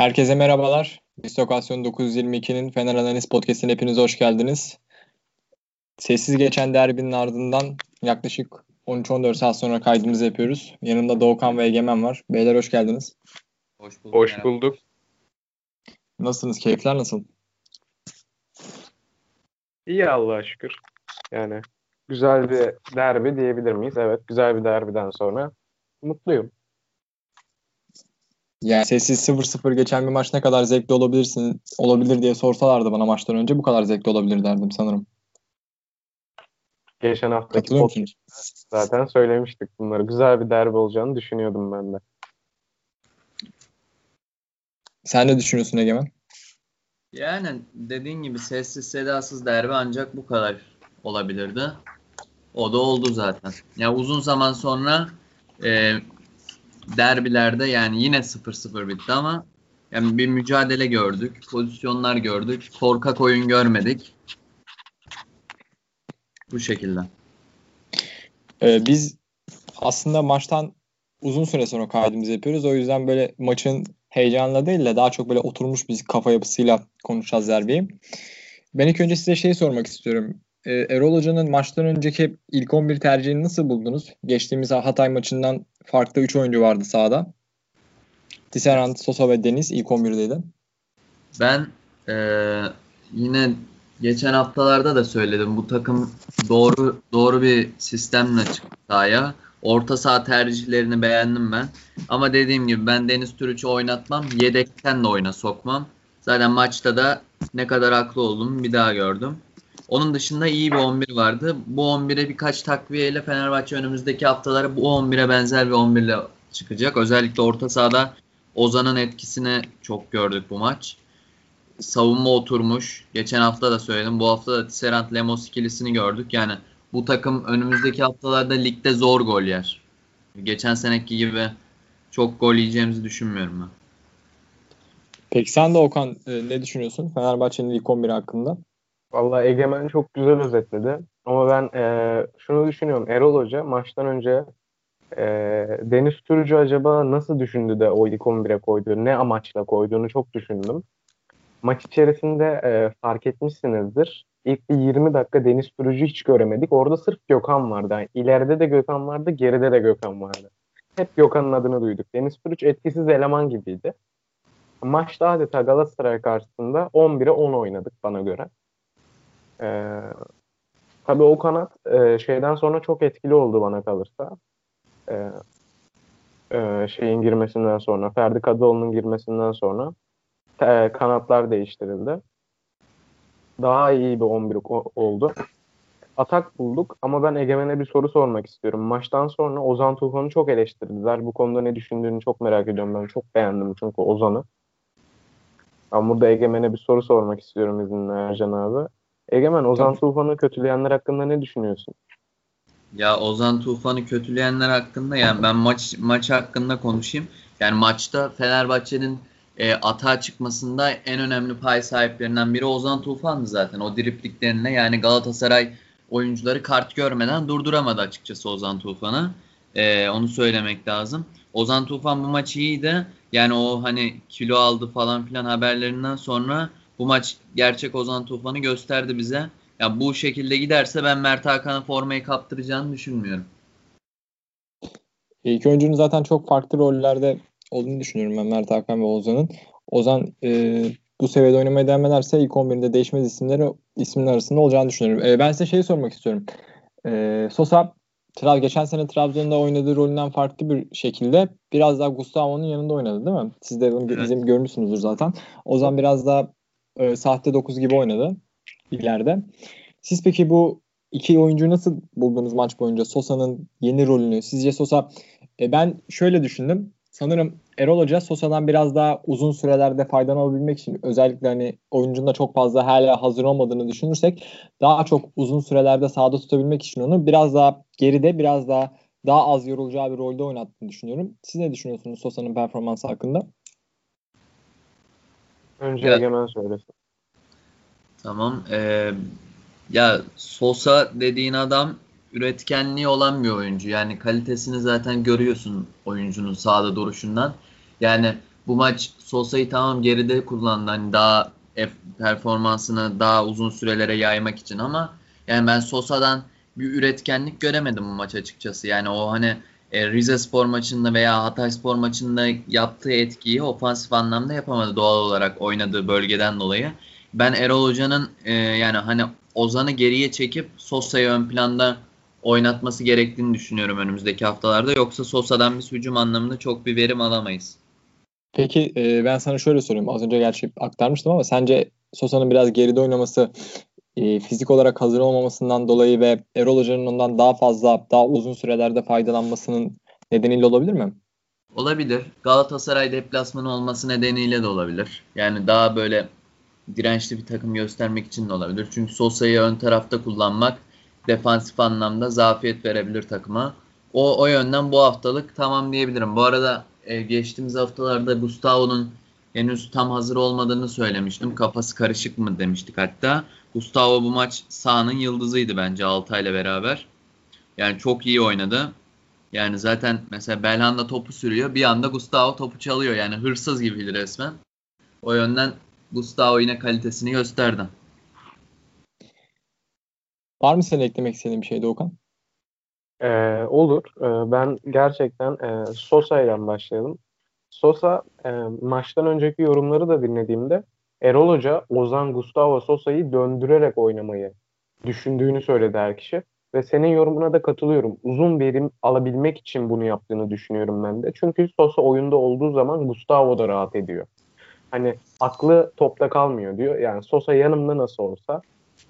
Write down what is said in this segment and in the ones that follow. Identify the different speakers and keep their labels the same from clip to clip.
Speaker 1: Herkese merhabalar. Distokasyon 922'nin Fener Analiz Podcast'ine hepiniz hoş geldiniz. Sessiz geçen derbinin ardından yaklaşık 13-14 saat sonra kaydımızı yapıyoruz. Yanımda Doğukan ve Egemen var. Beyler hoş geldiniz.
Speaker 2: Hoş bulduk.
Speaker 3: Hoş bulduk.
Speaker 1: Nasılsınız? Keyifler nasıl?
Speaker 3: İyi Allah'a şükür. Yani güzel bir derbi diyebilir miyiz? Evet, güzel bir derbiden sonra mutluyum.
Speaker 1: Yani sessiz 0-0 geçen bir maç ne kadar zevkli olabilirsin olabilir diye sorsalardı bana maçtan önce bu kadar zevkli olabilir derdim sanırım.
Speaker 3: Geçen haftaki
Speaker 1: musunuz?
Speaker 3: zaten söylemiştik bunları. Güzel bir derbi olacağını düşünüyordum ben de.
Speaker 1: Sen ne düşünüyorsun Egemen?
Speaker 2: Yani dediğin gibi sessiz sedasız derbi ancak bu kadar olabilirdi. O da oldu zaten. Ya uzun zaman sonra e, derbilerde yani yine 0-0 bitti ama yani bir mücadele gördük, pozisyonlar gördük, korkak oyun görmedik. Bu şekilde.
Speaker 1: Ee, biz aslında maçtan uzun süre sonra kaydımızı yapıyoruz. O yüzden böyle maçın heyecanla değil de daha çok böyle oturmuş bir kafa yapısıyla konuşacağız derbiyi. Ben ilk önce size şey sormak istiyorum. Ee, Erol Hoca'nın maçtan önceki ilk 11 tercihini nasıl buldunuz? Geçtiğimiz Hatay maçından farklı 3 oyuncu vardı sahada. Tisserand, Sosa ve Deniz ilk 11'deydi.
Speaker 2: Ben e, yine geçen haftalarda da söyledim. Bu takım doğru doğru bir sistemle çıktı sahaya. Orta saha tercihlerini beğendim ben. Ama dediğim gibi ben Deniz Türüç'ü oynatmam. Yedekten de oyuna sokmam. Zaten maçta da ne kadar haklı olduğumu bir daha gördüm. Onun dışında iyi bir 11 vardı. Bu 11'e birkaç takviyeyle Fenerbahçe önümüzdeki haftalara bu 11'e benzer bir 11 ile çıkacak. Özellikle orta sahada Ozan'ın etkisini çok gördük bu maç. Savunma oturmuş. Geçen hafta da söyledim. Bu hafta da Tisserand Lemos ikilisini gördük. Yani bu takım önümüzdeki haftalarda ligde zor gol yer. Geçen seneki gibi çok gol yiyeceğimizi düşünmüyorum ben.
Speaker 1: Peki sen de Okan e, ne düşünüyorsun Fenerbahçe'nin ilk 11 hakkında?
Speaker 3: Vallahi Egemen çok güzel özetledi. Ama ben e, şunu düşünüyorum. Erol Hoca maçtan önce e, Deniz Türücü acaba nasıl düşündü de o ilk 11'e koydu? Ne amaçla koyduğunu çok düşündüm. Maç içerisinde e, fark etmişsinizdir. İlk bir 20 dakika Deniz Türücü hiç göremedik. Orada sırf Gökhan vardı. Yani ileride de Gökhan vardı, geride de Gökhan vardı. Hep Gökhan'ın adını duyduk. Deniz Türüç etkisiz eleman gibiydi. Maçta adeta Galatasaray karşısında 11'e 10 oynadık bana göre. Ee, tabii o kanat e, şeyden sonra çok etkili oldu bana kalırsa. Ee, e, şeyin girmesinden sonra, Ferdi Kadıoğlu'nun girmesinden sonra e, kanatlar değiştirildi. Daha iyi bir 11 oldu. Atak bulduk ama ben Egemen'e bir soru sormak istiyorum. Maçtan sonra Ozan Tufan'ı çok eleştirdiler. Bu konuda ne düşündüğünü çok merak ediyorum. Ben çok beğendim çünkü Ozan'ı. Ben burada Egemen'e bir soru sormak istiyorum izinle Ercan abi. Egemen, Ozan Tufan'ı kötüleyenler hakkında ne düşünüyorsun?
Speaker 2: Ya Ozan Tufan'ı kötüleyenler hakkında yani ben maç maç hakkında konuşayım. Yani maçta Fenerbahçe'nin e, atağa çıkmasında en önemli pay sahiplerinden biri Ozan Tufan'dı zaten. O dripliklerine yani Galatasaray oyuncuları kart görmeden durduramadı açıkçası Ozan Tufan'ı. E, onu söylemek lazım. Ozan Tufan bu maç iyiydi. Yani o hani kilo aldı falan filan haberlerinden sonra bu maç gerçek Ozan Tufan'ı gösterdi bize. Ya bu şekilde giderse ben Mert Hakan'a formayı kaptıracağını düşünmüyorum.
Speaker 1: İlk oyuncunun zaten çok farklı rollerde olduğunu düşünüyorum ben Mert Hakan ve Ozan'ın. Ozan e, bu seviyede oynamaya devam ederse ilk 11'inde değişmez isimleri isimler arasında olacağını düşünüyorum. E, ben size şey sormak istiyorum. E, Sosa Trav geçen sene Trabzon'da oynadığı rolünden farklı bir şekilde biraz daha Gustavo'nun yanında oynadı değil mi? Siz de bunu evet. görmüşsünüzdür zaten. Ozan biraz daha e, sahte 9 gibi oynadı ileride. Siz peki bu iki oyuncuyu nasıl buldunuz maç boyunca? Sosa'nın yeni rolünü. Sizce Sosa e, ben şöyle düşündüm. Sanırım Erol Hoca Sosa'dan biraz daha uzun sürelerde faydalanabilmek için özellikle hani oyuncunun da çok fazla hala hazır olmadığını düşünürsek daha çok uzun sürelerde sahada tutabilmek için onu biraz daha geride biraz daha daha az yorulacağı bir rolde oynattığını düşünüyorum. Siz ne düşünüyorsunuz Sosa'nın performansı hakkında?
Speaker 3: Önce ya, Egemen söylesin.
Speaker 2: Tamam. Ee, ya Sosa dediğin adam üretkenliği olan bir oyuncu. Yani kalitesini zaten görüyorsun oyuncunun sahada duruşundan. Yani bu maç Sosa'yı tamam geride kullandı. Hani daha performansını daha uzun sürelere yaymak için ama yani ben Sosa'dan bir üretkenlik göremedim bu maç açıkçası. Yani o hani e, Rize Spor maçında veya Hatay Spor maçında yaptığı etkiyi ofansif anlamda yapamadı doğal olarak oynadığı bölgeden dolayı. Ben Erol Hoca'nın e, yani hani Ozan'ı geriye çekip Sosa'yı ön planda oynatması gerektiğini düşünüyorum önümüzdeki haftalarda. Yoksa Sosa'dan biz hücum anlamında çok bir verim alamayız.
Speaker 1: Peki e, ben sana şöyle sorayım. Az önce gerçi aktarmıştım ama sence Sosa'nın biraz geride oynaması e, fizik olarak hazır olmamasından dolayı ve Erol Hoca'nın ondan daha fazla, daha uzun sürelerde faydalanmasının nedeniyle olabilir mi?
Speaker 2: Olabilir. Galatasaray deplasmanı olması nedeniyle de olabilir. Yani daha böyle dirençli bir takım göstermek için de olabilir. Çünkü Sosa'yı ön tarafta kullanmak defansif anlamda zafiyet verebilir takıma. O, o yönden bu haftalık tamam diyebilirim. Bu arada e, geçtiğimiz haftalarda Gustavo'nun henüz tam hazır olmadığını söylemiştim. Kafası karışık mı demiştik hatta. Gustavo bu maç sahanın yıldızıydı bence Altay'la beraber. Yani çok iyi oynadı. Yani zaten mesela Belhanda topu sürüyor. Bir anda Gustavo topu çalıyor. Yani hırsız gibiydi resmen. O yönden Gustavo yine kalitesini gösterdi.
Speaker 1: Var mı senin eklemek istediğin bir şey Doğukan?
Speaker 3: Ee, olur. Ee, ben gerçekten e, Sosa ile başlayalım. Sosa e, maçtan önceki yorumları da dinlediğimde Erol Hoca Ozan Gustavo Sosa'yı döndürerek oynamayı düşündüğünü söyledi her kişi. Ve senin yorumuna da katılıyorum. Uzun verim alabilmek için bunu yaptığını düşünüyorum ben de. Çünkü Sosa oyunda olduğu zaman Gustavo da rahat ediyor. Hani aklı topta kalmıyor diyor. Yani Sosa yanımda nasıl olsa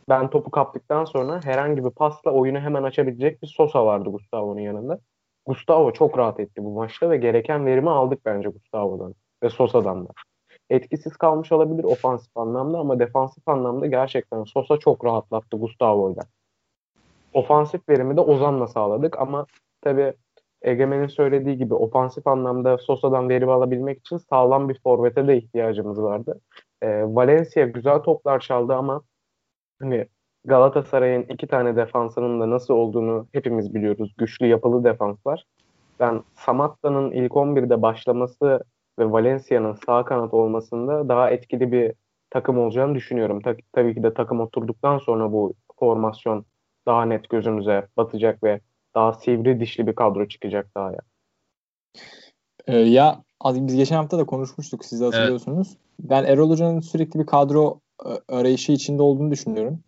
Speaker 3: ben topu kaptıktan sonra herhangi bir pasla oyunu hemen açabilecek bir Sosa vardı Gustavo'nun yanında. Gustavo çok rahat etti bu maçta ve gereken verimi aldık bence Gustavo'dan ve Sosa'dan da. Etkisiz kalmış olabilir ofansif anlamda ama defansif anlamda gerçekten Sosa çok rahatlattı Gustavo'yla. Ofansif verimi de Ozan'la sağladık ama tabi Egemen'in söylediği gibi ofansif anlamda Sosa'dan verim alabilmek için sağlam bir forvete de ihtiyacımız vardı. E, Valencia güzel toplar çaldı ama hani Galatasaray'ın iki tane defansının da nasıl olduğunu hepimiz biliyoruz. Güçlü yapılı defanslar. Ben Samatta'nın ilk 11'de başlaması ve Valencia'nın sağ kanat olmasında daha etkili bir takım olacağını düşünüyorum. Ta- tabii ki de takım oturduktan sonra bu formasyon daha net gözümüze batacak ve daha sivri dişli bir kadro çıkacak daha ya.
Speaker 1: Ee, ya biz geçen hafta da konuşmuştuk siz hatırlıyorsunuz. Evet. Ben Erol Hoca'nın sürekli bir kadro e, arayışı içinde olduğunu düşünüyorum.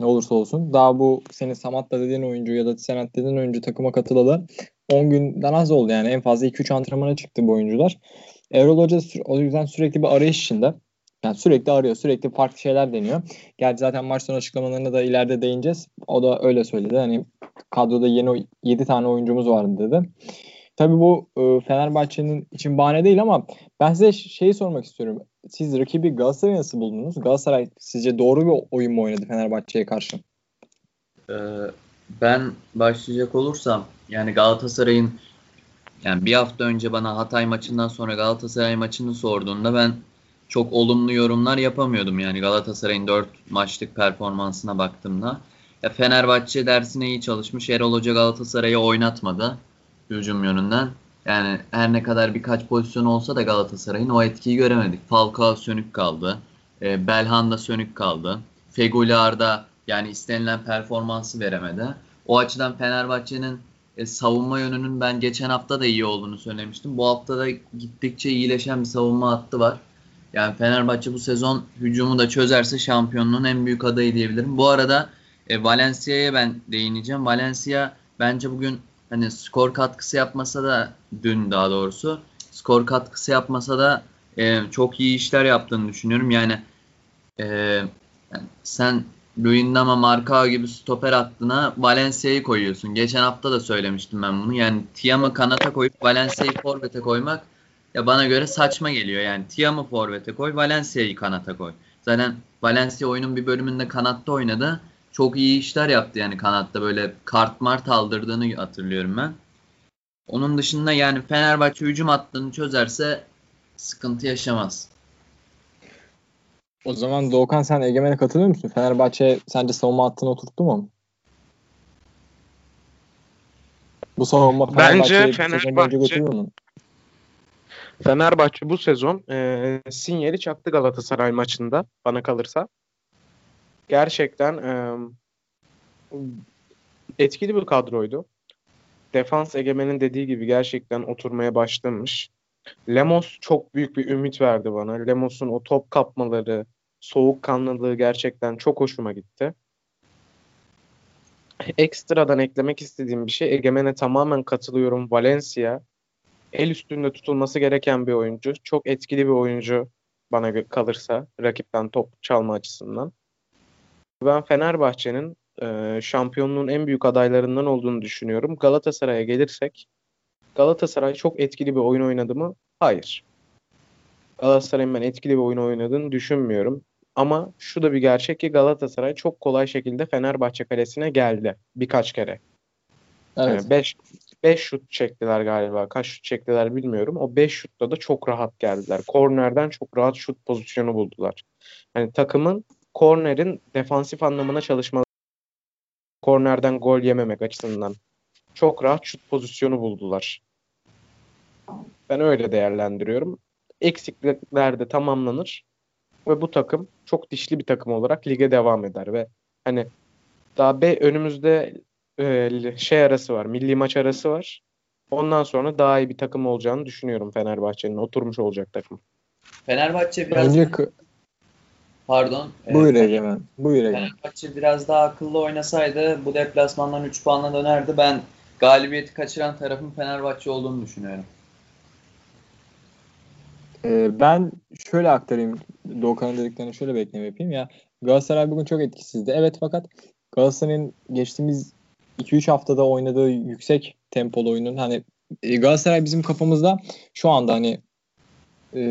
Speaker 1: Ne olursa olsun. Daha bu senin Samat'la dediğin oyuncu ya da Senat dediğin oyuncu takıma katılalı 10 günden az oldu yani. En fazla 2-3 antrenmana çıktı bu oyuncular. Erol Hoca o yüzden sürekli bir arayış içinde. Yani sürekli arıyor, sürekli farklı şeyler deniyor. Gerçi zaten maç sonu açıklamalarına da ileride değineceğiz. O da öyle söyledi. Hani kadroda yeni 7 tane oyuncumuz vardı dedi. Tabii bu e, Fenerbahçe'nin için bahane değil ama ben size şeyi sormak istiyorum. Siz rakibi Galatasaray'ı nasıl buldunuz? Galatasaray sizce doğru bir oyun mu oynadı Fenerbahçe'ye karşı?
Speaker 2: Ee, ben başlayacak olursam yani Galatasaray'ın yani bir hafta önce bana Hatay maçından sonra Galatasaray maçını sorduğunda ben çok olumlu yorumlar yapamıyordum. Yani Galatasaray'ın 4 maçlık performansına baktığımda. Ya Fenerbahçe dersine iyi çalışmış. Erol Hoca Galatasaray'ı oynatmadı hücum yönünden. Yani her ne kadar birkaç pozisyon olsa da Galatasaray'ın o etkiyi göremedik. Falcao sönük kaldı. E, Belhanda sönük kaldı. Feguli Arda yani istenilen performansı veremedi. O açıdan Fenerbahçe'nin e, savunma yönünün ben geçen hafta da iyi olduğunu söylemiştim. Bu hafta da gittikçe iyileşen bir savunma hattı var. Yani Fenerbahçe bu sezon hücumu da çözerse şampiyonluğun en büyük adayı diyebilirim. Bu arada e, Valencia'ya ben değineceğim. Valencia bence bugün hani skor katkısı yapmasa da dün daha doğrusu skor katkısı yapmasa da e, çok iyi işler yaptığını düşünüyorum. Yani, e, sen Luyendama Marka gibi stoper hattına Valencia'yı koyuyorsun. Geçen hafta da söylemiştim ben bunu. Yani Tiam'ı kanata koyup Valencia'yı forvete koymak ya bana göre saçma geliyor. Yani Tiam'ı forvete koy, Valencia'yı kanata koy. Zaten Valencia oyunun bir bölümünde kanatta oynadı çok iyi işler yaptı yani kanatta böyle kart mart aldırdığını hatırlıyorum ben. Onun dışında yani Fenerbahçe hücum hattını çözerse sıkıntı yaşamaz.
Speaker 1: O zaman Doğukan sen Egemen'e katılıyor musun? Fenerbahçe sence savunma hattını oturttu mu? Bu savunma
Speaker 4: Bence Fenerbahçe
Speaker 1: götürüyor mu?
Speaker 3: Fenerbahçe bu sezon e, sinyali çaktı Galatasaray maçında bana kalırsa. Gerçekten e, etkili bir kadroydu. Defans Egemen'in dediği gibi gerçekten oturmaya başlamış. Lemos çok büyük bir ümit verdi bana. Lemos'un o top kapmaları, soğukkanlılığı gerçekten çok hoşuma gitti. Ekstradan eklemek istediğim bir şey Egemen'e tamamen katılıyorum. Valencia el üstünde tutulması gereken bir oyuncu. Çok etkili bir oyuncu bana kalırsa rakipten top çalma açısından. Ben Fenerbahçe'nin e, şampiyonluğun en büyük adaylarından olduğunu düşünüyorum. Galatasaray'a gelirsek Galatasaray çok etkili bir oyun oynadı mı? Hayır. Galatasaray'ın ben etkili bir oyun oynadığını düşünmüyorum. Ama şu da bir gerçek ki Galatasaray çok kolay şekilde Fenerbahçe kalesine geldi birkaç kere. Evet. 5 yani 5 şut çektiler galiba. Kaç şut çektiler bilmiyorum. O 5 şutta da çok rahat geldiler. Kornerden çok rahat şut pozisyonu buldular. Yani takımın kornerin defansif anlamına çalışmaları kornerden gol yememek açısından çok rahat şut pozisyonu buldular. Ben öyle değerlendiriyorum. Eksiklikler de tamamlanır ve bu takım çok dişli bir takım olarak lige devam eder ve hani daha be önümüzde e, şey arası var, milli maç arası var. Ondan sonra daha iyi bir takım olacağını düşünüyorum Fenerbahçe'nin. Oturmuş olacak takım.
Speaker 2: Fenerbahçe biraz Önce Pardon.
Speaker 1: Buyur evet, Egemen. Buyur Egemen.
Speaker 2: Fenerbahçe biraz daha akıllı oynasaydı bu deplasmandan 3 puanla dönerdi. Ben galibiyeti kaçıran tarafın Fenerbahçe olduğunu düşünüyorum.
Speaker 1: Ee, ben şöyle aktarayım. Doğukan'ın dediklerini şöyle bir yapayım. Ya Galatasaray bugün çok etkisizdi. Evet fakat Galatasaray'ın geçtiğimiz 2-3 haftada oynadığı yüksek tempolu oyunun hani e, Galatasaray bizim kafamızda şu anda hani e,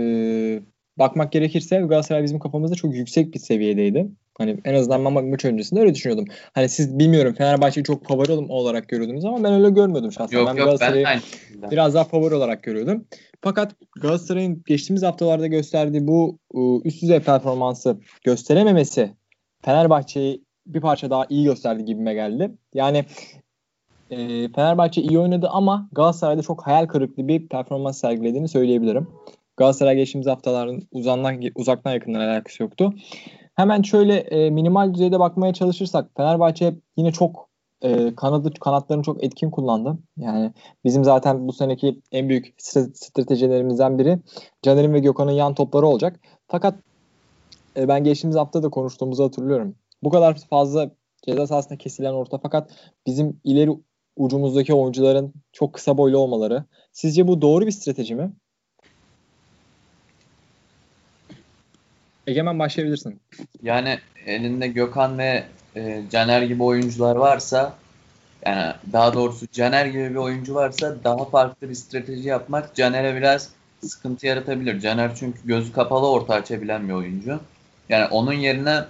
Speaker 1: bakmak gerekirse Galatasaray bizim kafamızda çok yüksek bir seviyedeydi. Hani en azından ben maç öncesinde öyle düşünüyordum. Hani siz bilmiyorum Fenerbahçe'yi çok favori olarak görüyordunuz ama ben öyle görmüyordum şahsen.
Speaker 2: Yok,
Speaker 1: ben
Speaker 2: yok,
Speaker 1: Galatasaray'ı
Speaker 2: ben
Speaker 1: biraz daha favori olarak görüyordum. Fakat Galatasaray'ın geçtiğimiz haftalarda gösterdiği bu üst düzey performansı gösterememesi Fenerbahçe'yi bir parça daha iyi gösterdi gibime geldi. Yani e, Fenerbahçe iyi oynadı ama Galatasaray'da çok hayal kırıklığı bir performans sergilediğini söyleyebilirim. Galatasaray geçtiğimiz haftaların uzandan, uzaktan yakından alakası yoktu. Hemen şöyle e, minimal düzeyde bakmaya çalışırsak Fenerbahçe yine çok e, kanadı kanatlarını çok etkin kullandı. Yani bizim zaten bu seneki en büyük stratejilerimizden biri Caner'in ve Gökhan'ın yan topları olacak. Fakat e, ben geçtiğimiz hafta da konuştuğumuzu hatırlıyorum. Bu kadar fazla ceza sahasında kesilen orta fakat bizim ileri ucumuzdaki oyuncuların çok kısa boylu olmaları. Sizce bu doğru bir strateji mi? Egemen başlayabilirsin.
Speaker 2: Yani elinde Gökhan ve e, Caner gibi oyuncular varsa yani daha doğrusu Caner gibi bir oyuncu varsa daha farklı bir strateji yapmak Caner'e biraz sıkıntı yaratabilir. Caner çünkü gözü kapalı orta açabilen bir oyuncu. Yani onun yerine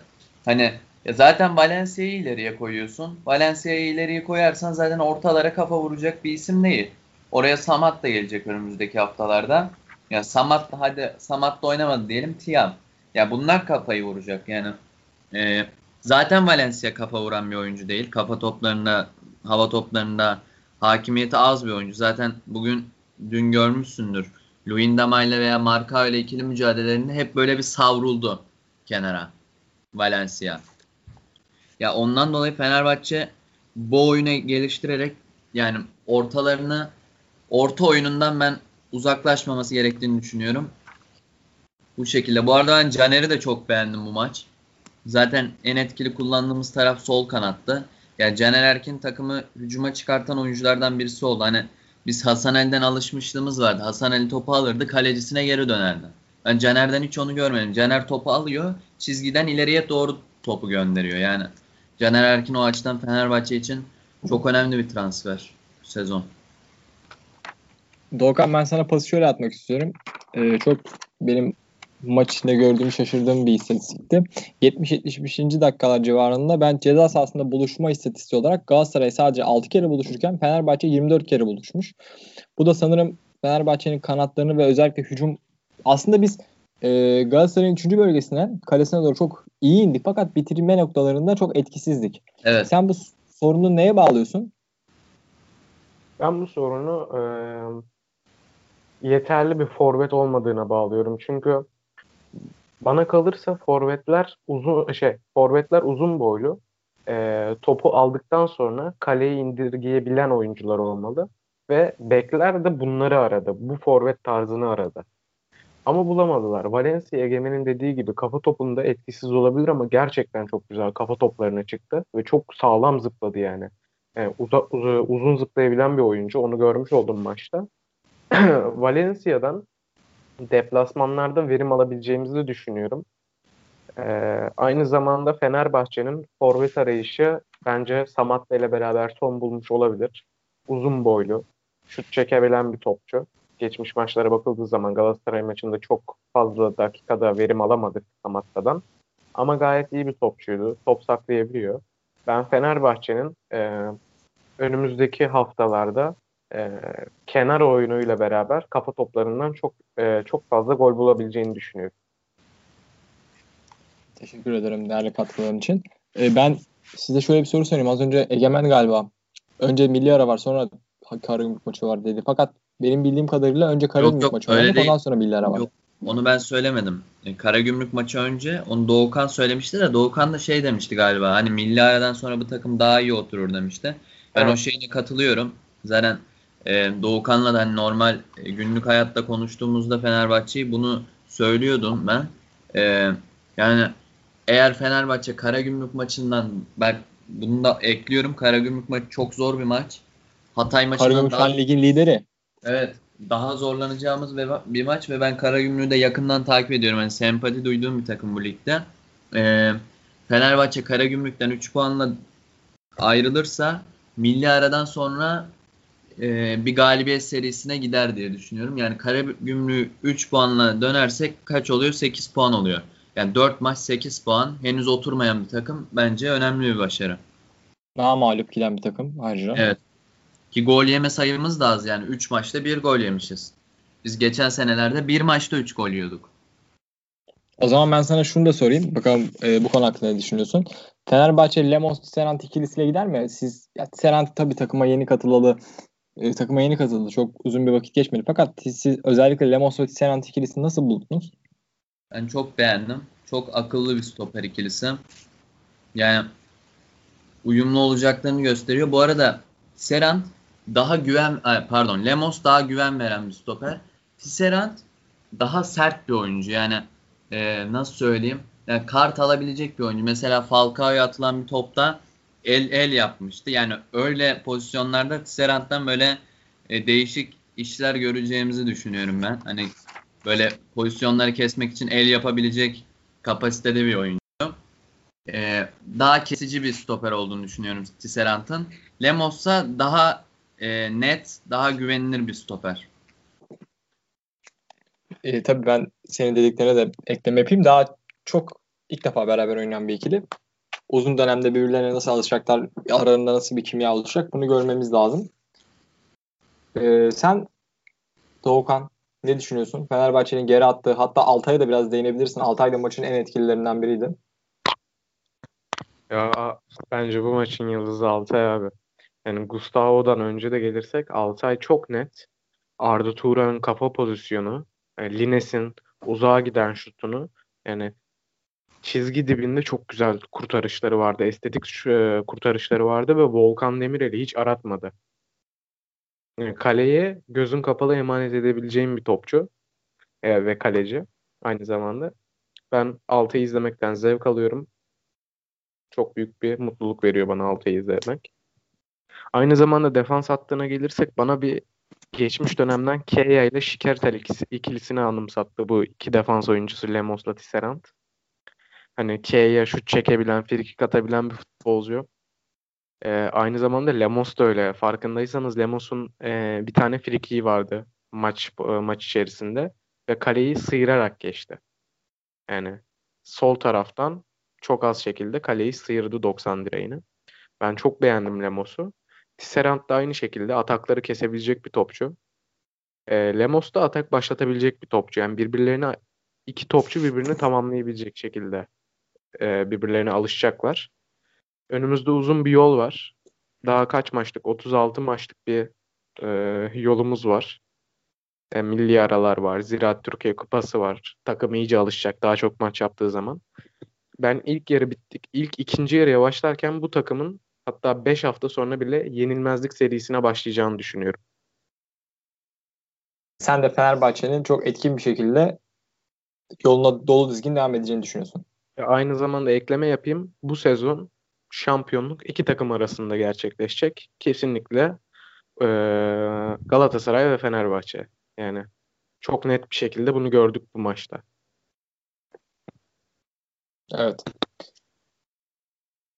Speaker 2: hani ya zaten Valencia'yı ileriye koyuyorsun. Valencia'yı ileriye koyarsan zaten ortalara kafa vuracak bir isim değil. Oraya Samat da gelecek önümüzdeki haftalarda. Ya Samat da hadi Samat da oynamadı diyelim Tiam. Ya bunlar kafayı vuracak yani. E, zaten Valencia kafa vuran bir oyuncu değil. Kafa toplarında, hava toplarında hakimiyeti az bir oyuncu. Zaten bugün dün görmüşsündür. Luindama ile veya Marka ile ikili mücadelelerinde hep böyle bir savruldu kenara Valencia. Ya ondan dolayı Fenerbahçe bu oyunu geliştirerek yani ortalarını orta oyunundan ben uzaklaşmaması gerektiğini düşünüyorum. Bu şekilde. Bu arada ben Caner'i de çok beğendim bu maç. Zaten en etkili kullandığımız taraf sol kanattı. Yani Caner Erkin takımı hücuma çıkartan oyunculardan birisi oldu. Hani biz Hasan Ali'den alışmışlığımız vardı. Hasan Ali topu alırdı, kalecisine geri dönerdi. Ben Caner'den hiç onu görmedim. Caner topu alıyor, çizgiden ileriye doğru topu gönderiyor. Yani Caner Erkin o açıdan Fenerbahçe için çok önemli bir transfer sezon.
Speaker 1: Doğukan ben sana pası şöyle atmak istiyorum. Ee, çok benim maç içinde gördüğüm şaşırdığım bir istatistikti. 70-75. dakikalar civarında ben ceza sahasında buluşma istatistiği olarak Galatasaray sadece 6 kere buluşurken Fenerbahçe 24 kere buluşmuş. Bu da sanırım Fenerbahçe'nin kanatlarını ve özellikle hücum aslında biz e, Galatasaray'ın 3. bölgesine kalesine doğru çok iyi indik fakat bitirme noktalarında çok etkisizdik.
Speaker 2: Evet.
Speaker 1: Sen bu sorunu neye bağlıyorsun?
Speaker 3: Ben bu sorunu e, yeterli bir forvet olmadığına bağlıyorum. Çünkü bana kalırsa forvetler uzun şey forvetler uzun boylu. E, topu aldıktan sonra kaleyi indirgeyebilen oyuncular olmalı ve bekler de bunları aradı. Bu forvet tarzını aradı. Ama bulamadılar. Valencia Egemen'in dediği gibi kafa topunda etkisiz olabilir ama gerçekten çok güzel kafa toplarına çıktı ve çok sağlam zıpladı yani. yani uza, uza, uzun zıplayabilen bir oyuncu. Onu görmüş oldum maçta. Valencia'dan deplasmanlarda verim alabileceğimizi düşünüyorum. Ee, aynı zamanda Fenerbahçe'nin forvet arayışı bence Samat'la ile beraber son bulmuş olabilir. Uzun boylu, şut çekebilen bir topçu. Geçmiş maçlara bakıldığı zaman Galatasaray maçında çok fazla dakikada verim alamadık Samatta'dan. Ama gayet iyi bir topçuydu. Top saklayabiliyor. Ben Fenerbahçe'nin e, önümüzdeki haftalarda e, kenar oyunuyla beraber kafa toplarından çok e, çok fazla gol bulabileceğini düşünüyorum.
Speaker 1: Teşekkür ederim değerli katkıların için. E, ben size şöyle bir soru sorayım. Az önce Egemen galiba önce milli ara var sonra Karagümrük maçı var dedi. Fakat benim bildiğim kadarıyla önce Karagümrük maçı var. Ondan sonra milli ara var. Yok,
Speaker 2: onu ben söylemedim. E, Karagümrük maçı önce onu Doğukan söylemişti de Doğukan da şey demişti galiba. Hani milli aradan sonra bu takım daha iyi oturur demişti. Ben evet. o şeyine katılıyorum. Zaten e, Doğukan'la da hani normal e, günlük hayatta konuştuğumuzda Fenerbahçe'yi bunu söylüyordum ben. E, yani eğer Fenerbahçe Karagümrük maçından ben bunu da ekliyorum. Karagümrük maçı çok zor bir maç. Hatay maçından
Speaker 1: Karagümrük daha, ligin lideri.
Speaker 2: Evet. Daha zorlanacağımız bir maç ve ben Karagümrük'ü de yakından takip ediyorum. Yani sempati duyduğum bir takım bu ligde. Ee, Fenerbahçe Karagümrük'ten 3 puanla ayrılırsa milli aradan sonra e, bir galibiyet serisine gider diye düşünüyorum. Yani Karagümrük 3 puanla dönersek kaç oluyor? 8 puan oluyor. Yani 4 maç 8 puan. Henüz oturmayan bir takım. Bence önemli bir başarı.
Speaker 1: Daha mağlup giden bir takım ayrıca.
Speaker 2: Evet. Ki gol yeme sayımız da az yani. 3 maçta 1 gol yemişiz. Biz geçen senelerde 1 maçta 3 gol yiyorduk.
Speaker 1: O zaman ben sana şunu da sorayım. Bakalım e, bu konu hakkında ne düşünüyorsun? Fenerbahçe Lemos Serant ikilisiyle gider mi? Siz ya, Serant tabii takıma yeni katılalı e, takıma yeni katıldı. Çok uzun bir vakit geçmedi. Fakat siz özellikle Lemos ve Serant ikilisini nasıl buldunuz?
Speaker 2: Ben çok beğendim. Çok akıllı bir stoper ikilisi. Yani uyumlu olacaklarını gösteriyor. Bu arada Serant daha güven pardon Lemos daha güven veren bir stoper. Tisserand daha sert bir oyuncu. Yani e, nasıl söyleyeyim? Yani kart alabilecek bir oyuncu. Mesela Falcao'ya atılan bir topta el el yapmıştı. Yani öyle pozisyonlarda Tisserand'dan böyle e, değişik işler göreceğimizi düşünüyorum ben. Hani böyle pozisyonları kesmek için el yapabilecek kapasitede bir oyuncu. Ee, daha kesici bir stoper olduğunu düşünüyorum Tisserand'ın. Lemos'a daha e, net, daha güvenilir bir stoper.
Speaker 1: E, tabii ben senin dediklerine de ekleme yapayım. Daha çok ilk defa beraber oynayan bir ikili. Uzun dönemde birbirlerine nasıl alışacaklar, aralarında nasıl bir kimya oluşacak bunu görmemiz lazım. E, sen Doğukan ne düşünüyorsun? Fenerbahçe'nin geri attığı hatta Altay'a da biraz değinebilirsin. Altay da maçın en etkililerinden biriydi.
Speaker 3: Ya bence bu maçın yıldızı Altay abi. Yani Gustavo'dan önce de gelirsek Altay çok net. Arda Turan'ın kafa pozisyonu, yani e, Lines'in uzağa giden şutunu yani çizgi dibinde çok güzel kurtarışları vardı. Estetik e, kurtarışları vardı ve Volkan Demirel'i hiç aratmadı. Yani kaleye gözün kapalı emanet edebileceğim bir topçu e, ve kaleci aynı zamanda. Ben Altay'ı izlemekten zevk alıyorum. Çok büyük bir mutluluk veriyor bana Altay'ı izlemek. Aynı zamanda defans hattına gelirsek bana bir geçmiş dönemden Keya ile Şikertel ikilisini anımsattı bu iki defans oyuncusu Lemos'la Tisserand. Hani Keya şut çekebilen, frikik atabilen bir futbolcu. Ee, aynı zamanda Lemos da öyle. Farkındaysanız Lemos'un e, bir tane frikiği vardı maç e, maç içerisinde ve kaleyi sıyırarak geçti. Yani sol taraftan çok az şekilde kaleyi sıyırdı 90 direğini. Ben çok beğendim Lemos'u. Tisserand da aynı şekilde atakları kesebilecek bir topçu. E, Lemos da atak başlatabilecek bir topçu. Yani birbirlerine iki topçu birbirini tamamlayabilecek şekilde e, birbirlerine alışacaklar. Önümüzde uzun bir yol var. Daha kaç maçlık? 36 maçlık bir e, yolumuz var. E, milli aralar var. Ziraat Türkiye Kupası var. Takım iyice alışacak daha çok maç yaptığı zaman. Ben ilk yarı bittik. İlk ikinci yarıya başlarken bu takımın hatta 5 hafta sonra bile yenilmezlik serisine başlayacağını düşünüyorum.
Speaker 1: Sen de Fenerbahçe'nin çok etkin bir şekilde yoluna dolu dizgin devam edeceğini düşünüyorsun.
Speaker 3: E, aynı zamanda ekleme yapayım. Bu sezon şampiyonluk iki takım arasında gerçekleşecek. Kesinlikle e, Galatasaray ve Fenerbahçe. Yani çok net bir şekilde bunu gördük bu maçta.
Speaker 1: Evet.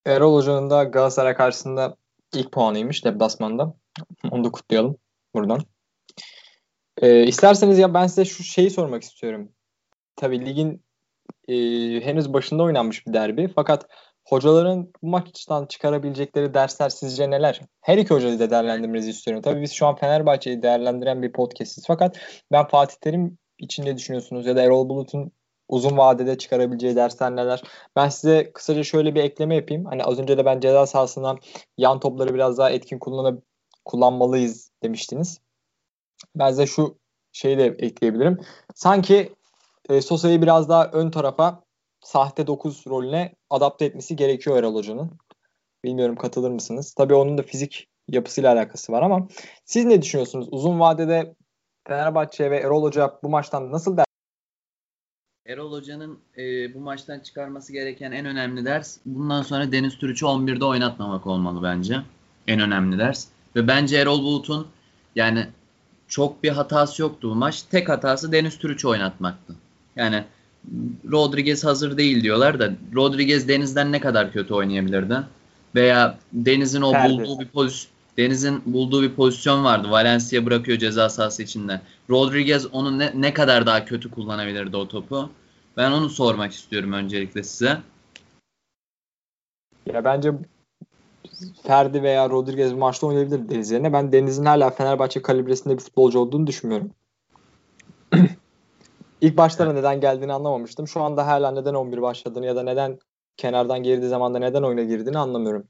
Speaker 1: Erol Hoca'nın da Galatasaray karşısında ilk puanıymış deplasmanda. Onu da kutlayalım buradan. Ee, isterseniz ya ben size şu şeyi sormak istiyorum. Tabii ligin e, henüz başında oynanmış bir derbi. Fakat hocaların maçtan çıkarabilecekleri dersler sizce neler? Her iki hocayı da değerlendirmenizi istiyorum. Tabii biz şu an Fenerbahçe'yi değerlendiren bir podcastiz. Fakat ben Fatih Terim için ne düşünüyorsunuz? Ya da Erol Bulut'un uzun vadede çıkarabileceği dersler neler? Ben size kısaca şöyle bir ekleme yapayım. Hani az önce de ben ceza sahasından yan topları biraz daha etkin kullanıp kullanmalıyız demiştiniz. Ben size şu şeyi de ekleyebilirim. Sanki e, Sosa'yı biraz daha ön tarafa sahte 9 rolüne adapte etmesi gerekiyor Erol Hoca'nın. Bilmiyorum katılır mısınız? Tabii onun da fizik yapısıyla alakası var ama siz ne düşünüyorsunuz? Uzun vadede Fenerbahçe ve Erol Hoca bu maçtan nasıl der?
Speaker 2: Erol Hoca'nın e, bu maçtan çıkarması gereken en önemli ders bundan sonra Deniz Türüç'ü 11'de oynatmamak olmalı bence. En önemli ders. Ve bence Erol Bulut'un yani çok bir hatası yoktu bu maç. Tek hatası Deniz Türüç'ü oynatmaktı. Yani Rodriguez hazır değil diyorlar da Rodriguez Deniz'den ne kadar kötü oynayabilirdi? Veya Deniz'in o
Speaker 1: Ferdi.
Speaker 2: bulduğu bir pozisyon Deniz'in bulduğu bir pozisyon vardı. Valencia bırakıyor ceza sahası içinde. Rodriguez onu ne, ne kadar daha kötü kullanabilirdi o topu? Ben onu sormak istiyorum öncelikle size.
Speaker 1: Ya bence Ferdi veya Rodriguez maçta oynayabilir Deniz yerine. Ben Deniz'in hala Fenerbahçe kalibresinde bir futbolcu olduğunu düşünmüyorum. İlk başlara neden geldiğini anlamamıştım. Şu anda hala neden 11 başladığını ya da neden kenardan girdiği zamanda neden oyuna girdiğini anlamıyorum.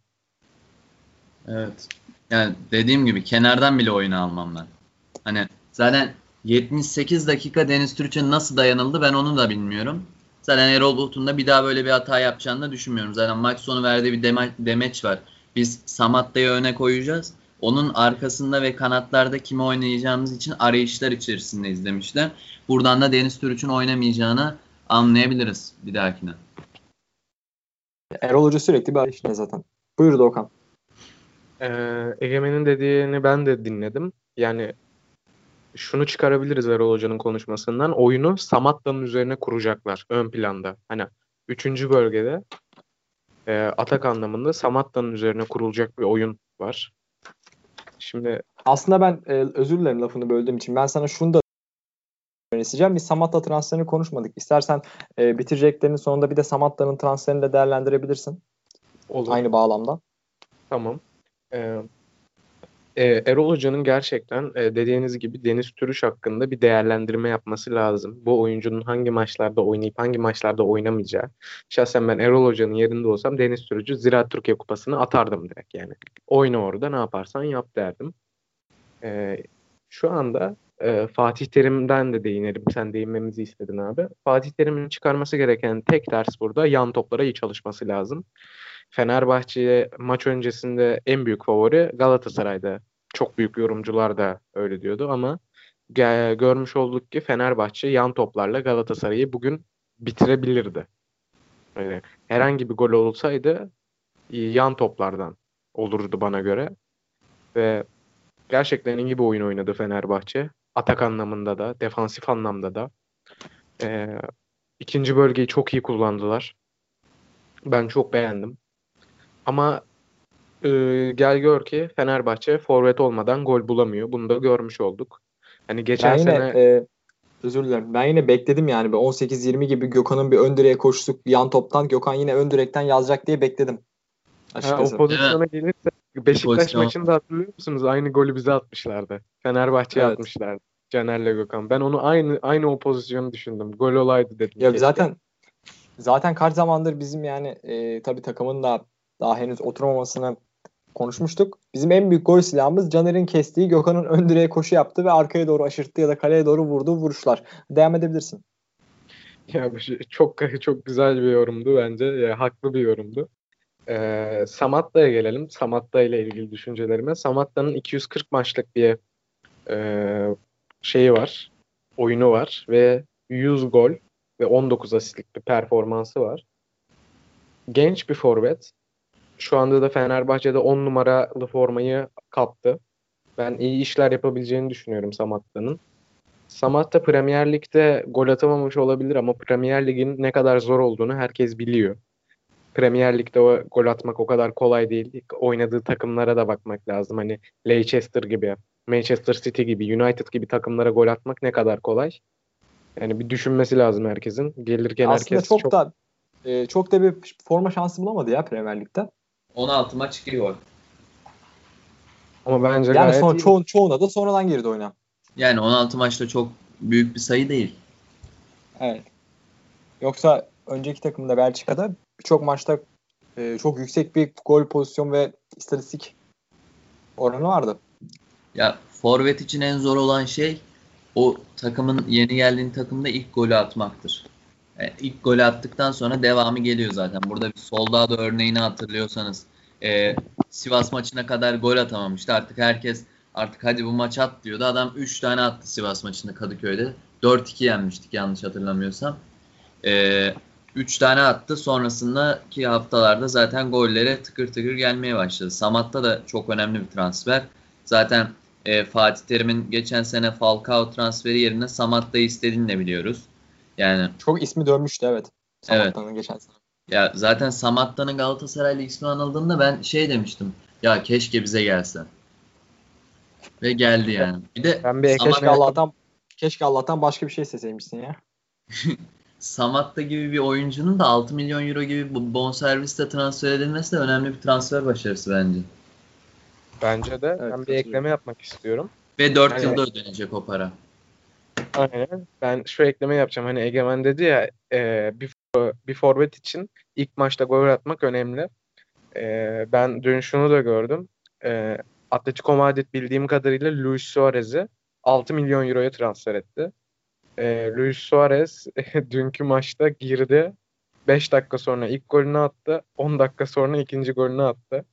Speaker 2: Evet. Yani dediğim gibi kenardan bile oyunu almam ben. Hani zaten 78 dakika Deniz Türkçe nasıl dayanıldı ben onu da bilmiyorum. Zaten Erol Bulut'un da bir daha böyle bir hata yapacağını da düşünmüyorum. Zaten maç sonu verdiği bir deme- demeç var. Biz Samatta'yı öne koyacağız. Onun arkasında ve kanatlarda kimi oynayacağımız için arayışlar içerisindeyiz demişler. Buradan da Deniz Türüç'ün oynamayacağını anlayabiliriz bir dahakine.
Speaker 1: Erol Hoca sürekli bir arayışında zaten. Buyur Doğukan.
Speaker 3: Ee, Egemen'in dediğini ben de dinledim. Yani şunu çıkarabiliriz Erol Hoca'nın konuşmasından. Oyunu Samatta'nın üzerine kuracaklar ön planda. Hani üçüncü bölgede e, atak anlamında Samatta'nın üzerine kurulacak bir oyun var. Şimdi
Speaker 1: Aslında ben e, özür dilerim lafını böldüğüm için. Ben sana şunu da önereceğim. Biz Samatta transferini konuşmadık. İstersen e, bitireceklerinin sonunda bir de Samatta'nın transferini de değerlendirebilirsin.
Speaker 3: olur.
Speaker 1: Aynı bağlamda.
Speaker 3: Tamam. Ee, e, Erol Hoca'nın gerçekten e, dediğiniz gibi Deniz Türüş hakkında bir değerlendirme yapması lazım. Bu oyuncunun hangi maçlarda oynayıp hangi maçlarda oynamayacağı. Şahsen ben Erol Hoca'nın yerinde olsam Deniz Türücü Ziraat Türkiye Kupası'nı atardım direkt yani. Oyna orada ne yaparsan yap derdim. Ee, şu anda e, Fatih Terim'den de değinelim. Sen değinmemizi istedin abi. Fatih Terim'in çıkarması gereken tek ders burada yan toplara iyi çalışması lazım. Fenerbahçe maç öncesinde en büyük favori Galatasaray'da. Çok büyük yorumcular da öyle diyordu ama görmüş olduk ki Fenerbahçe yan toplarla Galatasaray'ı bugün bitirebilirdi. Öyle. Herhangi bir gol olsaydı yan toplardan olurdu bana göre. Ve gerçekten iyi bir oyun oynadı Fenerbahçe. Atak anlamında da, defansif anlamda da. Ee, ikinci bölgeyi çok iyi kullandılar. Ben çok beğendim. Ama e, gel gör ki Fenerbahçe forvet olmadan gol bulamıyor. Bunu da görmüş olduk. Hani geçen
Speaker 1: Ben yine
Speaker 3: sene
Speaker 1: e, özür dilerim. Ben yine bekledim yani. Bir 18-20 gibi Gökhan'ın bir ön direğe koştuk yan toptan. Gökhan yine ön direkten yazacak diye bekledim.
Speaker 3: ha, o pozisyona gelirse Beşiktaş
Speaker 2: pozisyon.
Speaker 3: maçında hatırlıyor musunuz? Aynı golü bize atmışlardı. Fenerbahçe'ye
Speaker 1: Evet.
Speaker 3: atmışlardı. Caner'le Gökhan. Ben onu aynı aynı o pozisyonu düşündüm. Gol olaydı dedim.
Speaker 1: Ya
Speaker 3: keşke.
Speaker 1: zaten zaten kaç zamandır bizim yani e, tabii takımın da daha henüz oturmamasını konuşmuştuk. Bizim en büyük gol silahımız Caner'in kestiği Gökhan'ın ön direğe koşu yaptı ve arkaya doğru aşırttı ya da kaleye doğru vurduğu vuruşlar. Devam edebilirsin.
Speaker 3: Ya çok çok güzel bir yorumdu bence. Ya, haklı bir yorumdu. Ee, Samatta'ya gelelim. Samatta ile ilgili düşüncelerime. Samatta'nın 240 maçlık bir e, şeyi var. Oyunu var ve 100 gol ve 19 asistlik bir performansı var. Genç bir forvet. Şu anda da Fenerbahçe'de 10 numaralı formayı kaptı. Ben iyi işler yapabileceğini düşünüyorum Samatta'nın. Samatta Premier Lig'de gol atamamış olabilir ama Premier Lig'in ne kadar zor olduğunu herkes biliyor. Premier Lig'de o gol atmak o kadar kolay değil. Oynadığı takımlara da bakmak lazım. Hani Leicester gibi, Manchester City gibi, United gibi takımlara gol atmak ne kadar kolay. Yani bir düşünmesi lazım herkesin. Gelirken
Speaker 1: Aslında
Speaker 3: herkes
Speaker 1: çok,
Speaker 3: çok
Speaker 1: da e, çok da bir forma şansı bulamadı ya Premier Lig'de.
Speaker 2: 16 maç 2 gol.
Speaker 3: ama bence
Speaker 1: Yani
Speaker 3: gayet
Speaker 1: son,
Speaker 3: iyi.
Speaker 1: ço- çoğuna da sonradan girdi oyuna.
Speaker 2: Yani 16 maçta çok büyük bir sayı değil.
Speaker 1: Evet. Yoksa önceki takımda Belçika'da birçok maçta e, çok yüksek bir gol pozisyon ve istatistik oranı vardı.
Speaker 2: Ya forvet için en zor olan şey o takımın yeni geldiğin takımda ilk golü atmaktır. Yani ilk golü attıktan sonra devamı geliyor zaten. Burada bir solda da örneğini hatırlıyorsanız e, Sivas maçına kadar gol atamamıştı. Artık herkes artık hadi bu maç at diyordu. Adam 3 tane attı Sivas maçında Kadıköy'de. 4-2 yenmiştik yanlış hatırlamıyorsam. 3 tane attı. Sonrasındaki haftalarda zaten gollere tıkır tıkır gelmeye başladı. Samat'ta da çok önemli bir transfer. Zaten e, Fatih Terim'in geçen sene Falcao transferi yerine Samatta'yı istediğini de biliyoruz. Yani
Speaker 1: Çok ismi dönmüştü evet. Samatta'nın geçen sene.
Speaker 2: ya zaten Samatta'nın Galatasaray'la ismi anıldığında ben şey demiştim. Ya keşke bize gelse. Ve geldi yani. Bir de
Speaker 3: Ben bir
Speaker 2: Samat-
Speaker 1: Keşke Allah'tan keşke Allah'tan başka bir şey isteseymişsin ya.
Speaker 2: Samatta gibi bir oyuncunun da 6 milyon euro gibi bu bonservisle transfer edilmesi de önemli bir transfer başarısı bence.
Speaker 3: bence de.
Speaker 1: Evet,
Speaker 3: ben bir ekleme yapmak istiyorum.
Speaker 2: Ve 4
Speaker 3: Evet.
Speaker 2: yılda ödenecek o para.
Speaker 3: Aynen. Ben şu ekleme yapacağım. Hani Egemen dedi ya e, bir, bir forvet için ilk maçta gol atmak önemli. E, ben dün şunu da gördüm. E, Atletico Madrid bildiğim kadarıyla Luis Suarez'i 6 milyon euroya transfer etti. E, Luis Suarez dünkü maçta girdi. 5 dakika sonra ilk golünü attı. 10 dakika sonra ikinci golünü attı.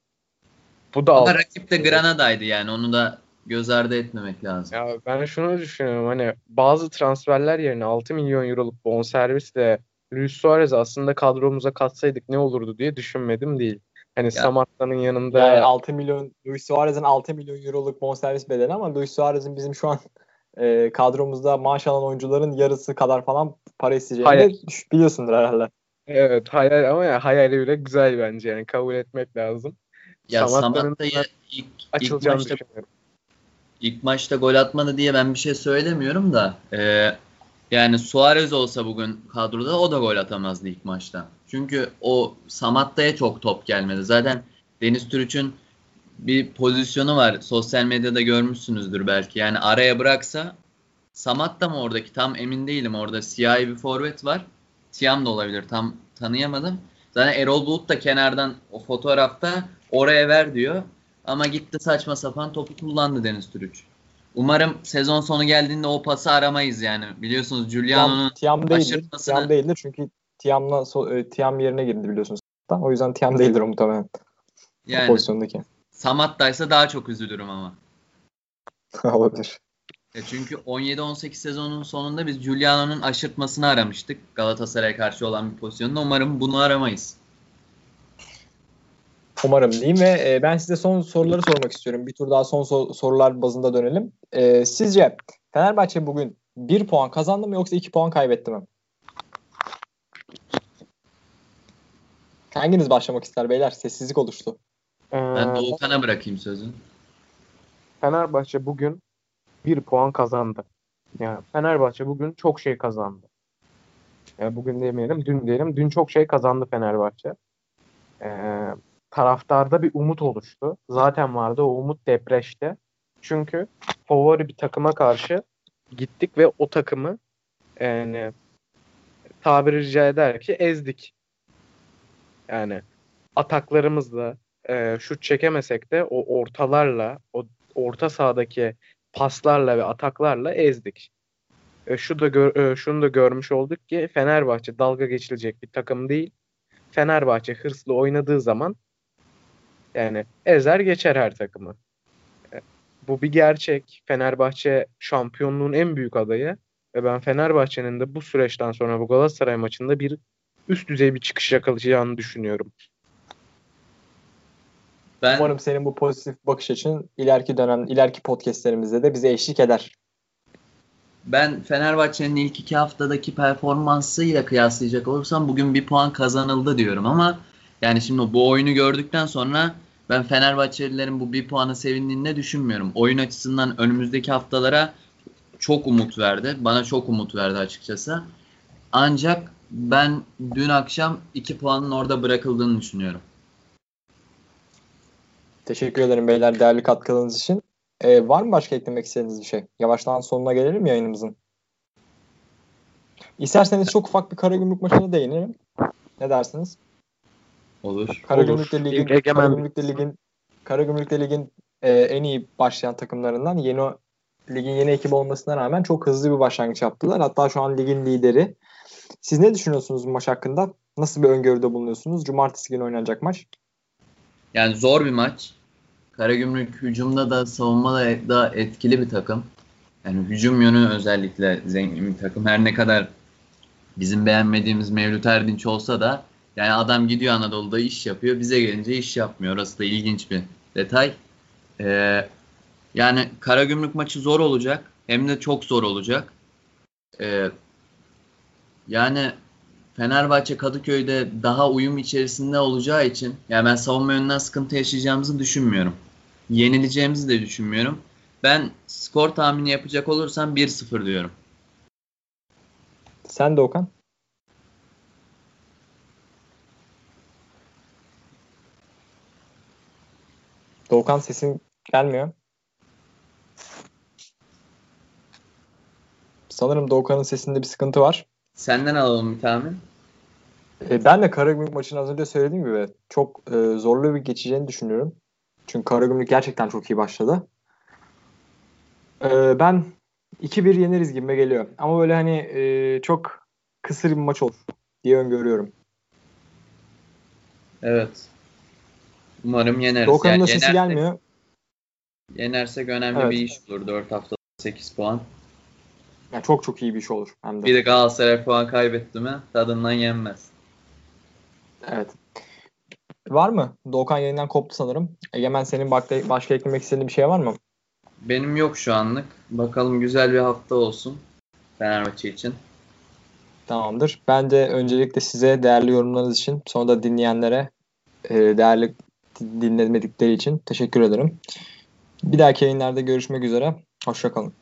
Speaker 3: Bu da
Speaker 2: Ama rakip de Granada'ydı yani onu da göz ardı etmemek lazım.
Speaker 3: Ya ben şunu düşünüyorum hani bazı transferler yerine 6 milyon euroluk bonservisle Luis Suarez aslında kadromuza katsaydık ne olurdu diye düşünmedim değil. Hani Samatta'nın yanında
Speaker 1: Yani 6 milyon Luis Suarez'in 6 milyon euroluk bonservis bedeli ama Luis Suarez'in bizim şu an e, kadromuzda maaş alan oyuncuların yarısı kadar falan para isteyeceğini biliyorsundur herhalde.
Speaker 3: evet hayal ama ya hayali bile güzel bence yani kabul etmek lazım.
Speaker 2: Ya Samatta'yı ilk, ilk maçta
Speaker 3: düşünüyorum.
Speaker 2: İlk maçta gol atmadı diye ben bir şey söylemiyorum da e, yani Suarez olsa bugün kadroda o da gol atamazdı ilk maçta. Çünkü o Samatta'ya çok top gelmedi. Zaten Deniz Türüç'ün bir pozisyonu var. Sosyal medyada görmüşsünüzdür belki. Yani araya bıraksa Samatta mı oradaki tam emin değilim. Orada siyahi bir forvet var. Tiam da olabilir. Tam tanıyamadım. Zaten Erol Bulut da kenardan o fotoğrafta oraya ver diyor. Ama gitti saçma sapan topu kullandı Deniz Türüç. Umarım sezon sonu geldiğinde o pası aramayız yani. Biliyorsunuz Giuliano'nun
Speaker 1: Tiam, Tiam
Speaker 2: aşırtmasını-
Speaker 1: Tiam değildir çünkü Tiam'la e, Tiam yerine girdi biliyorsunuz. O yüzden Tiam değildir o muhtemelen. O
Speaker 2: yani
Speaker 1: pozisyondaki.
Speaker 2: Samatta'ysa daha çok üzülürüm ama.
Speaker 1: Olabilir.
Speaker 2: E çünkü 17-18 sezonun sonunda biz Giuliano'nun aşırtmasını aramıştık. Galatasaray'a karşı olan bir pozisyonda. Umarım bunu aramayız.
Speaker 1: Umarım diyeyim ve e, ben size son soruları sormak istiyorum. Bir tur daha son so- sorular bazında dönelim. E, sizce Fenerbahçe bugün 1 puan kazandı mı yoksa 2 puan kaybetti mi? Hanginiz başlamak ister beyler? Sessizlik oluştu.
Speaker 2: Ben
Speaker 3: Ee,
Speaker 2: Doğukan'a bırakayım sözü.
Speaker 3: Fenerbahçe bugün bir puan kazandı. Yani Fenerbahçe bugün çok şey kazandı. Yani bugün demeyelim, dün diyelim. Dün çok şey kazandı Fenerbahçe. Ee, taraftarda bir umut oluştu. Zaten vardı. O umut depreşti. Çünkü favori bir takıma karşı gittik ve o takımı yani tabiri rica eder ki ezdik. Yani ataklarımızla e, şut çekemesek de o ortalarla, o orta sahadaki paslarla ve ataklarla ezdik. E, şu da gör, e, şunu da görmüş olduk ki Fenerbahçe dalga geçilecek bir takım değil. Fenerbahçe hırslı oynadığı zaman yani ezer geçer her takımı. E, bu bir gerçek. Fenerbahçe şampiyonluğun en büyük adayı ve ben Fenerbahçe'nin de bu süreçten sonra bu Galatasaray maçında bir üst düzey bir çıkış yakalayacağını düşünüyorum.
Speaker 1: Ben, Umarım senin bu pozitif bakış açın ileriki dönem, ileriki podcastlerimizde de bize eşlik eder.
Speaker 2: Ben Fenerbahçe'nin ilk iki haftadaki performansıyla kıyaslayacak olursam bugün bir puan kazanıldı diyorum ama yani şimdi bu oyunu gördükten sonra ben Fenerbahçelilerin bu bir puanı sevindiğini düşünmüyorum. Oyun açısından önümüzdeki haftalara çok umut verdi. Bana çok umut verdi açıkçası. Ancak ben dün akşam iki puanın orada bırakıldığını düşünüyorum.
Speaker 1: Teşekkür ederim beyler değerli katkılarınız için. Ee, var mı başka eklemek istediğiniz bir şey? Yavaştan sonuna gelelim yayınımızın. İsterseniz çok ufak bir Karagümrük maçına değinelim. Ne dersiniz?
Speaker 2: Olur.
Speaker 1: Karagümrük'te ligin, Karagümrük'te ligin Karagümrük'te ligin e, en iyi başlayan takımlarından yeni ligin yeni ekibi olmasına rağmen çok hızlı bir başlangıç yaptılar. Hatta şu an ligin lideri. Siz ne düşünüyorsunuz bu maç hakkında? Nasıl bir öngörüde bulunuyorsunuz? Cumartesi günü oynanacak maç.
Speaker 2: Yani zor bir maç. Karagümrük hücumda da savunmada da etkili bir takım. Yani hücum yönü özellikle zengin bir takım. Her ne kadar bizim beğenmediğimiz Mevlüt Erdinç olsa da yani adam gidiyor Anadolu'da iş yapıyor. Bize gelince iş yapmıyor. Orası da ilginç bir detay. Ee, yani Karagümrük maçı zor olacak. Hem de çok zor olacak. Ee, yani Fenerbahçe Kadıköy'de daha uyum içerisinde olacağı için yani ben savunma yönünden sıkıntı yaşayacağımızı düşünmüyorum. Yenileceğimizi de düşünmüyorum. Ben skor tahmini yapacak olursam 1-0 diyorum.
Speaker 1: Sen de Okan? Doğukan sesin gelmiyor. Sanırım Doğukan'ın sesinde bir sıkıntı var.
Speaker 2: Senden alalım bir tahmin.
Speaker 1: E, ben de Karagümrük maçını az önce söylediğim gibi çok e, zorlu bir geçeceğini düşünüyorum. Çünkü Karagümrük gerçekten çok iyi başladı. E, ben 2-1 yeneriz gibi geliyor. Ama böyle hani e, çok kısır bir maç olur diye öngörüyorum.
Speaker 2: Evet. Umarım yeneriz.
Speaker 1: Doğukan'ın yani da sesi gelmiyor.
Speaker 2: Yenersek önemli evet. bir iş olur. 4 hafta 8 puan.
Speaker 1: Yani çok çok iyi bir iş olur.
Speaker 2: Hem de. Bir de Galatasaray puan kaybetti mi tadından yenmez.
Speaker 1: Evet. Var mı? Doğukan yayından koptu sanırım. Egemen senin başka, başka eklemek istediğin bir şey var mı?
Speaker 2: Benim yok şu anlık. Bakalım güzel bir hafta olsun Fenerbahçe için.
Speaker 1: Tamamdır. Ben de öncelikle size değerli yorumlarınız için sonra da dinleyenlere e, değerli dinlemedikleri için teşekkür ederim. Bir dahaki yayınlarda görüşmek üzere. Hoşçakalın.